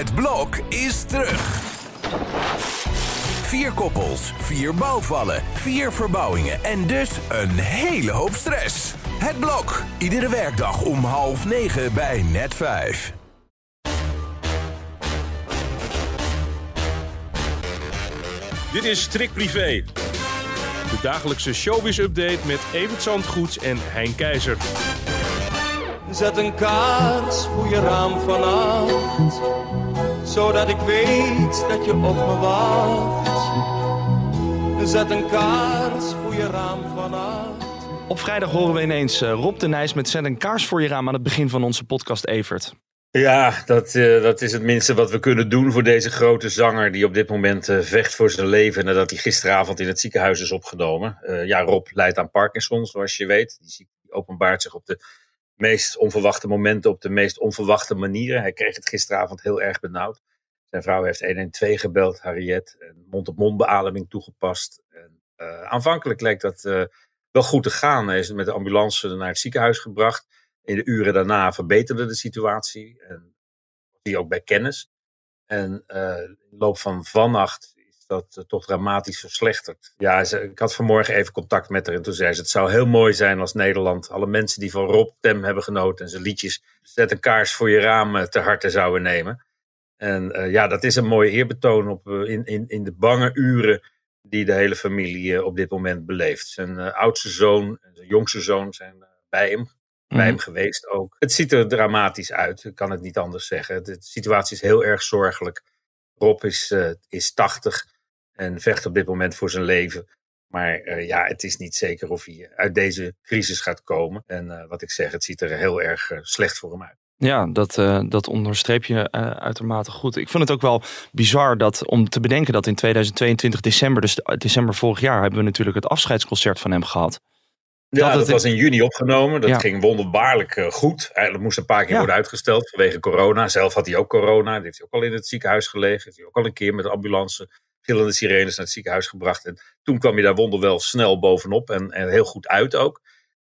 Het blok is terug. Vier koppels, vier bouwvallen, vier verbouwingen en dus een hele hoop stress. Het blok, iedere werkdag om half negen bij net vijf. Dit is Trick Privé. De dagelijkse showbiz-update met Evert Zandgoeds en Hein Keizer. Zet een kaars voor je raam vannacht, zodat ik weet dat je op me wacht. Zet een kaars voor je raam vannacht. Op vrijdag horen we ineens eh, Rob de Nijs met Zet een kaars voor je raam aan het begin van onze podcast Evert. Ja, dat, eh, dat is het minste wat we kunnen doen voor deze grote zanger die op dit moment eh, vecht voor zijn leven nadat hij gisteravond in het ziekenhuis is opgenomen. Eh, ja, Rob lijdt aan Parkinson, zoals je weet. Die ziekte openbaart zich op de meest onverwachte momenten, op de meest onverwachte manieren. Hij kreeg het gisteravond heel erg benauwd. Zijn vrouw heeft 112 gebeld, Harriet, mond-op-mond beademing toegepast. En, aanvankelijk leek dat wel goed te gaan. Hij is met de ambulance naar het ziekenhuis gebracht in de uren daarna verbeterde de situatie. En die ook bij kennis. En uh, in de loop van vannacht dat toch dramatisch verslechterd. Ja, ze, ik had vanmorgen even contact met haar en toen zei ze: Het zou heel mooi zijn als Nederland alle mensen die van Rob Tem hebben genoten en zijn liedjes Zet een kaars voor je raam uh, te harte zouden nemen. En ja, dat is een mooi eerbetoon op, in, in, in de bange uren die de hele familie op dit moment beleeft. Zijn oudste zoon en zijn jongste zoon zijn bij hem bij hem mhm. geweest ook. Het ziet er dramatisch uit, ik kan het niet anders zeggen. De situatie is heel erg zorgelijk. Rob is, uh, is 80 en vecht op dit moment voor zijn leven. Maar uh, ja, het is niet zeker of hij uit deze crisis gaat komen. En uh, wat ik zeg, het ziet er heel erg slecht voor hem uit. Ja, dat, dat onderstreep je uitermate goed. Ik vind het ook wel bizar dat, om te bedenken dat in 2022 december, dus december vorig jaar, hebben we natuurlijk het afscheidsconcert van hem gehad. Ja, dat, was in juni opgenomen. Dat ging wonderbaarlijk uh, goed. Dat moest een paar keer worden uitgesteld vanwege corona. Zelf had hij ook corona. Die heeft hij ook al in het ziekenhuis gelegen. Heeft hij ook al een keer met de ambulance gillende sirenes naar het ziekenhuis gebracht. En toen kwam hij daar wonderwel snel bovenop en, en heel goed uit ook.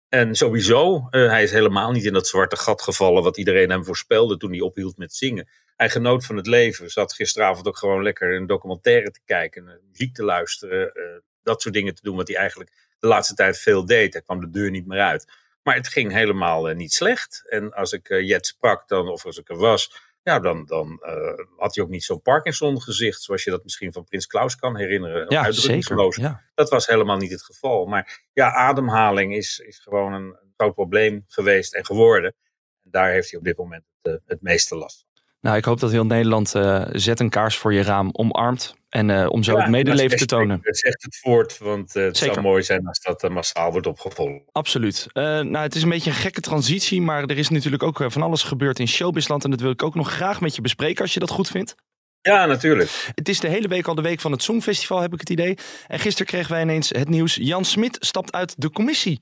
En sowieso, uh, hij is helemaal niet in dat zwarte gat gevallen wat iedereen hem voorspelde toen hij ophield met zingen. Hij genoot van het leven. Zat gisteravond ook gewoon lekker een documentaire te kijken, muziek te luisteren, uh, dat soort dingen te doen wat hij eigenlijk de laatste tijd veel deed. Hij kwam de deur niet meer uit. Maar het ging helemaal niet slecht. En als ik Jet sprak, dan, of als ik er was, ja, dan, dan uh, had hij ook niet zo'n Parkinson-gezicht, zoals je dat misschien van Prins Klaus kan herinneren. Ja, zeker. Ja. Dat was helemaal niet het geval. Maar ja, ademhaling is, is gewoon een, een groot probleem geweest en geworden. En daar heeft hij op dit moment het, het meeste last van. Nou, ik hoop dat heel Nederland uh, zet een kaars voor je raam omarmt. En uh, om zo het medeleven te tonen. Het zegt het voort, want uh, het Zeker. zou mooi zijn als dat massaal wordt opgevolgd. Absoluut. nou, het is een beetje een gekke transitie, maar er is natuurlijk ook van alles gebeurd in showbizland. En dat wil ik ook nog graag met je bespreken, als je dat goed vindt. Ja, natuurlijk. Het is de hele week al de week van het Songfestival, heb ik het idee. En gisteren kregen wij ineens het nieuws. Jan Smit stapt uit de commissie.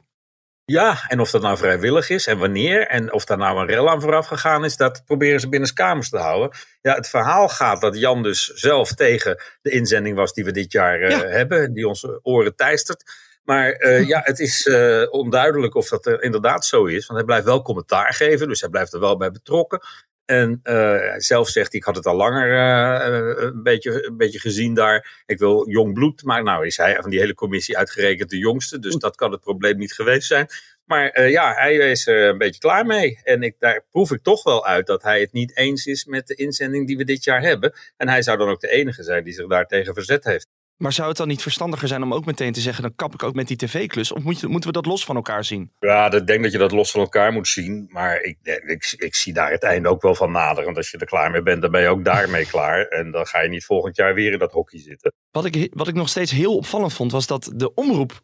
Ja, en of dat nou vrijwillig is en wanneer en of daar nou een rel aan vooraf gegaan is, dat proberen ze binnen kamers te houden. Ja, het verhaal gaat dat Jan dus zelf tegen de inzending was die we dit jaar uh, hebben, die onze oren teistert. Maar uh, ja, het is uh, onduidelijk of dat er inderdaad zo is, want hij blijft wel commentaar geven, dus hij blijft er wel bij betrokken. En uh, zelf zegt hij, ik had het al langer uh, een, beetje, een beetje gezien daar. Ik wil jong bloed. Maar nou is hij van die hele commissie uitgerekend de jongste. Dus dat kan het probleem niet geweest zijn. Maar uh, ja, hij is er een beetje klaar mee. En ik, daar proef ik toch wel uit dat hij het niet eens is met de inzending die we dit jaar hebben. En hij zou dan ook de enige zijn die zich daar tegen verzet heeft. Maar zou het dan niet verstandiger zijn om ook meteen te zeggen: dan kap ik ook met die tv-klus? Of moet je, moeten we dat los van elkaar zien? Ja, ik denk dat je dat los van elkaar moet zien. Maar ik, ik, ik, zie daar het einde ook wel van naderen. Want als je er klaar mee bent, dan ben je ook daarmee klaar. En dan ga je niet volgend jaar weer in dat hockey zitten. Wat ik, wat ik nog steeds heel opvallend vond, was dat de omroep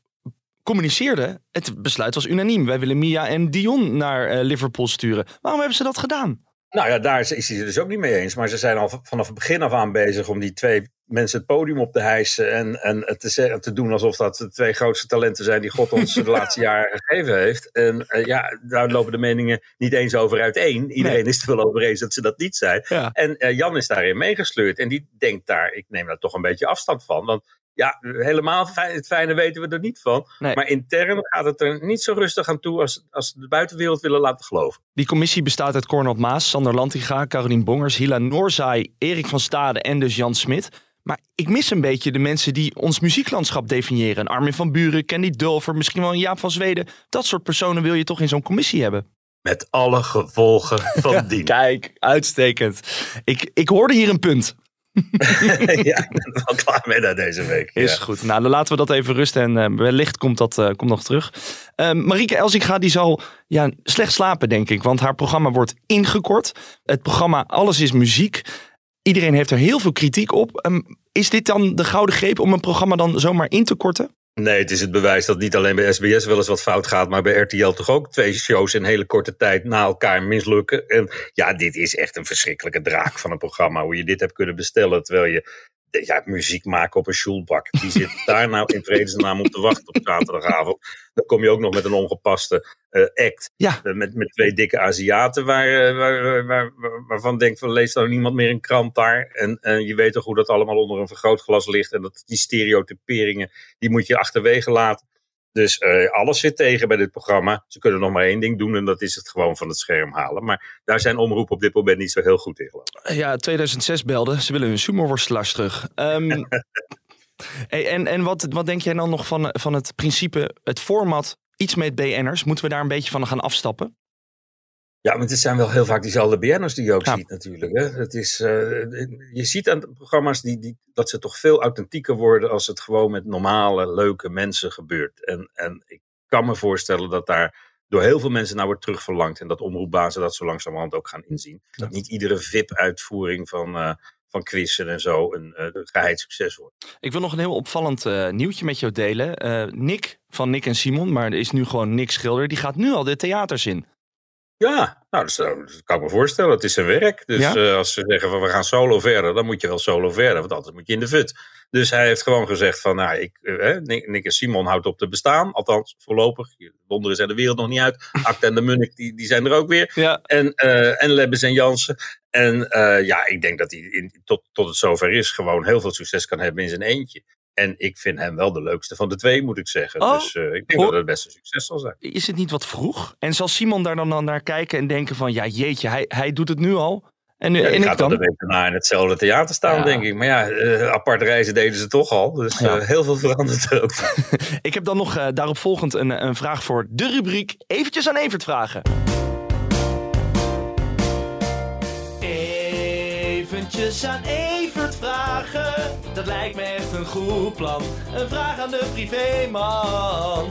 communiceerde. Het besluit was unaniem. Wij willen Mia en Dion naar uh, Liverpool sturen. Waarom hebben ze dat gedaan? Nou ja, daar is hij het dus ook niet mee eens. Maar ze zijn al vanaf het begin af aan bezig om die twee mensen het podium op te hijsen. En, en te, te doen alsof dat de twee grootste talenten zijn die God ons de laatste jaren gegeven heeft. En uh, ja, daar lopen de meningen niet eens over uiteen. Iedereen nee. is er wel over eens dat ze dat niet zijn. Ja. En uh, Jan is daarin meegesleurd. En die denkt daar, ik neem daar toch een beetje afstand van. Want Ja, helemaal het fijne weten we er niet van. Maar intern gaat het er niet zo rustig aan toe als, als de buitenwereld willen laten geloven. Die commissie bestaat uit Cornel Maas, Sander Lantiga, Carolien Bongers, Hila Noorzaai, Erik van Stade en dus Jan Smit. Maar ik mis een beetje de mensen die ons muzieklandschap definiëren. Armin van Buren, Candy Dulfer, misschien wel een Jaap van Zweden. Dat soort personen wil je toch in zo'n commissie hebben? Met alle gevolgen van die. Kijk, uitstekend. Ik, ik hoorde hier een punt. ja, ik ben er wel klaar mee na deze week. Is goed. Nou, dan laten we dat even rusten en uh, wellicht komt dat uh, komt nog terug. Uh, Marieke Elsinga die zal ja, slecht slapen, denk ik. Want haar programma wordt ingekort. Het programma Alles is Muziek. Iedereen heeft er heel veel kritiek op. Um, is dit dan de gouden greep om een programma dan zomaar in te korten? Nee, het is het bewijs dat niet alleen bij SBS wel eens wat fout gaat, maar bij RTL toch ook twee shows in hele korte tijd na elkaar mislukken. En ja, dit is echt een verschrikkelijke draak van een programma. Hoe je dit hebt kunnen bestellen terwijl je ja, muziek maken op een schoolbak. Die zit daar nou in vredesnaam op te wachten op zaterdagavond. Dan kom je ook nog met een ongepaste uh, act. Ja. Uh, met, met twee dikke Aziaten waar, uh, waar, waar, waarvan denkt van leest dan niemand meer een krant daar. En, en je weet toch hoe dat allemaal onder een vergrootglas ligt. En dat die stereotyperingen, die moet je achterwege laten. Dus uh, alles zit tegen bij dit programma. Ze kunnen nog maar één ding doen en dat is het gewoon van het scherm halen. Maar daar zijn omroepen op dit moment niet zo heel goed in Ja, 2006 belde. Ze willen hun sumo-worstelaars terug. Um, hey, en en wat, wat denk jij dan nog van, van het principe, het format, iets met BN'ers? Moeten we daar een beetje van gaan afstappen? Ja, maar het zijn wel heel vaak diezelfde BN'ers die je ook ziet natuurlijk. Hè? Het is, uh, je ziet aan de programma's die, die, dat ze toch veel authentieker worden als het gewoon met normale, leuke mensen gebeurt. En, en ik kan me voorstellen dat daar door heel veel mensen naar wordt terugverlangd. En dat omroepbazen dat zo langzamerhand ook gaan inzien. Dat niet iedere VIP-uitvoering van, uh, van quizzen en zo een uh, geheid succes wordt. Ik wil nog een heel opvallend uh, nieuwtje met jou delen. Uh, Nick van Nick en Simon, maar er is nu gewoon Nick Schilder, die gaat nu al de theaters in. Ja, nou, dat, dat, kan ik me voorstellen. Het is zijn werk. Dus ja? uh, als ze zeggen van we gaan solo verder, dan moet je wel solo verder, want anders moet je in de fut. Dus hij heeft gewoon gezegd van, nou, ik, uh, Nick, Nick, en Simon houdt op te bestaan. Althans, voorlopig. Wonderen zijn de wereld nog niet uit. Akte en de Munnik, die, die zijn er ook weer. Ja. En, uh, en Lebbes en Jansen. En ja, ik denk dat hij in, tot, tot het zover is gewoon heel veel succes kan hebben in zijn eentje. En ik vind hem wel de leukste van de twee, moet ik zeggen. Oh, dus uh, ik denk dat het best een succes zal zijn. Is het niet wat vroeg? En zal Simon daar dan naar kijken en denken van... ja, jeetje, hij, hij doet het nu al. En, nu, ja, en ik gaat dan de week daarna in hetzelfde theater staan, ja. denk ik. Maar ja, uh, apart reizen deden ze toch al. Dus ja. uh, heel veel verandert er ook. ik heb dan nog uh, daarop volgend een, een vraag voor de rubriek... eventjes aan Evert vragen. Eventjes aan Evert Dat lijkt me echt een goed plan. Een vraag aan de privéman.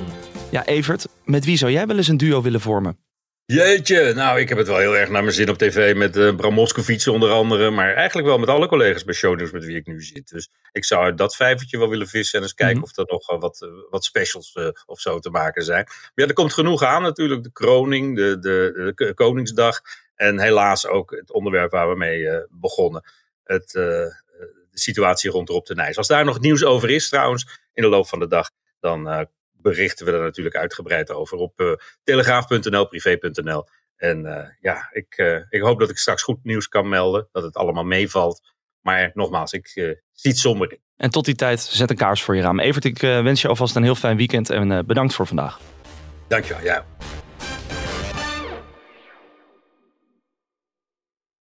Ja, Evert, met wie zou jij wel eens een duo willen vormen? Jeetje, nou ik heb het wel heel erg naar mijn zin op tv met uh, Bram Moskowitz onder andere. Maar eigenlijk wel met alle collega's bij Shownieuws met wie ik nu zit. Dus ik zou uit dat vijvertje wel willen vissen en eens kijken mm -hmm. of er nog uh, wat, uh, wat specials of zo te maken zijn. Maar ja, er komt genoeg aan natuurlijk. De kroning, de, de, de Koningsdag en helaas ook het onderwerp waar we mee begonnen. Het, de situatie rond Rob de Nijs. Als daar nog nieuws over is trouwens in de loop van de dag, dan uh, berichten we er natuurlijk uitgebreid over op uh, telegraaf.nl, privé.nl. En uh, ja, ik, ik hoop dat ik straks goed nieuws kan melden, dat het allemaal meevalt. Maar nogmaals, ik zie het somber in. En tot die tijd, zet een kaars voor je raam. Evert, ik wens je alvast een heel fijn weekend en bedankt voor vandaag. Dankjewel, ja.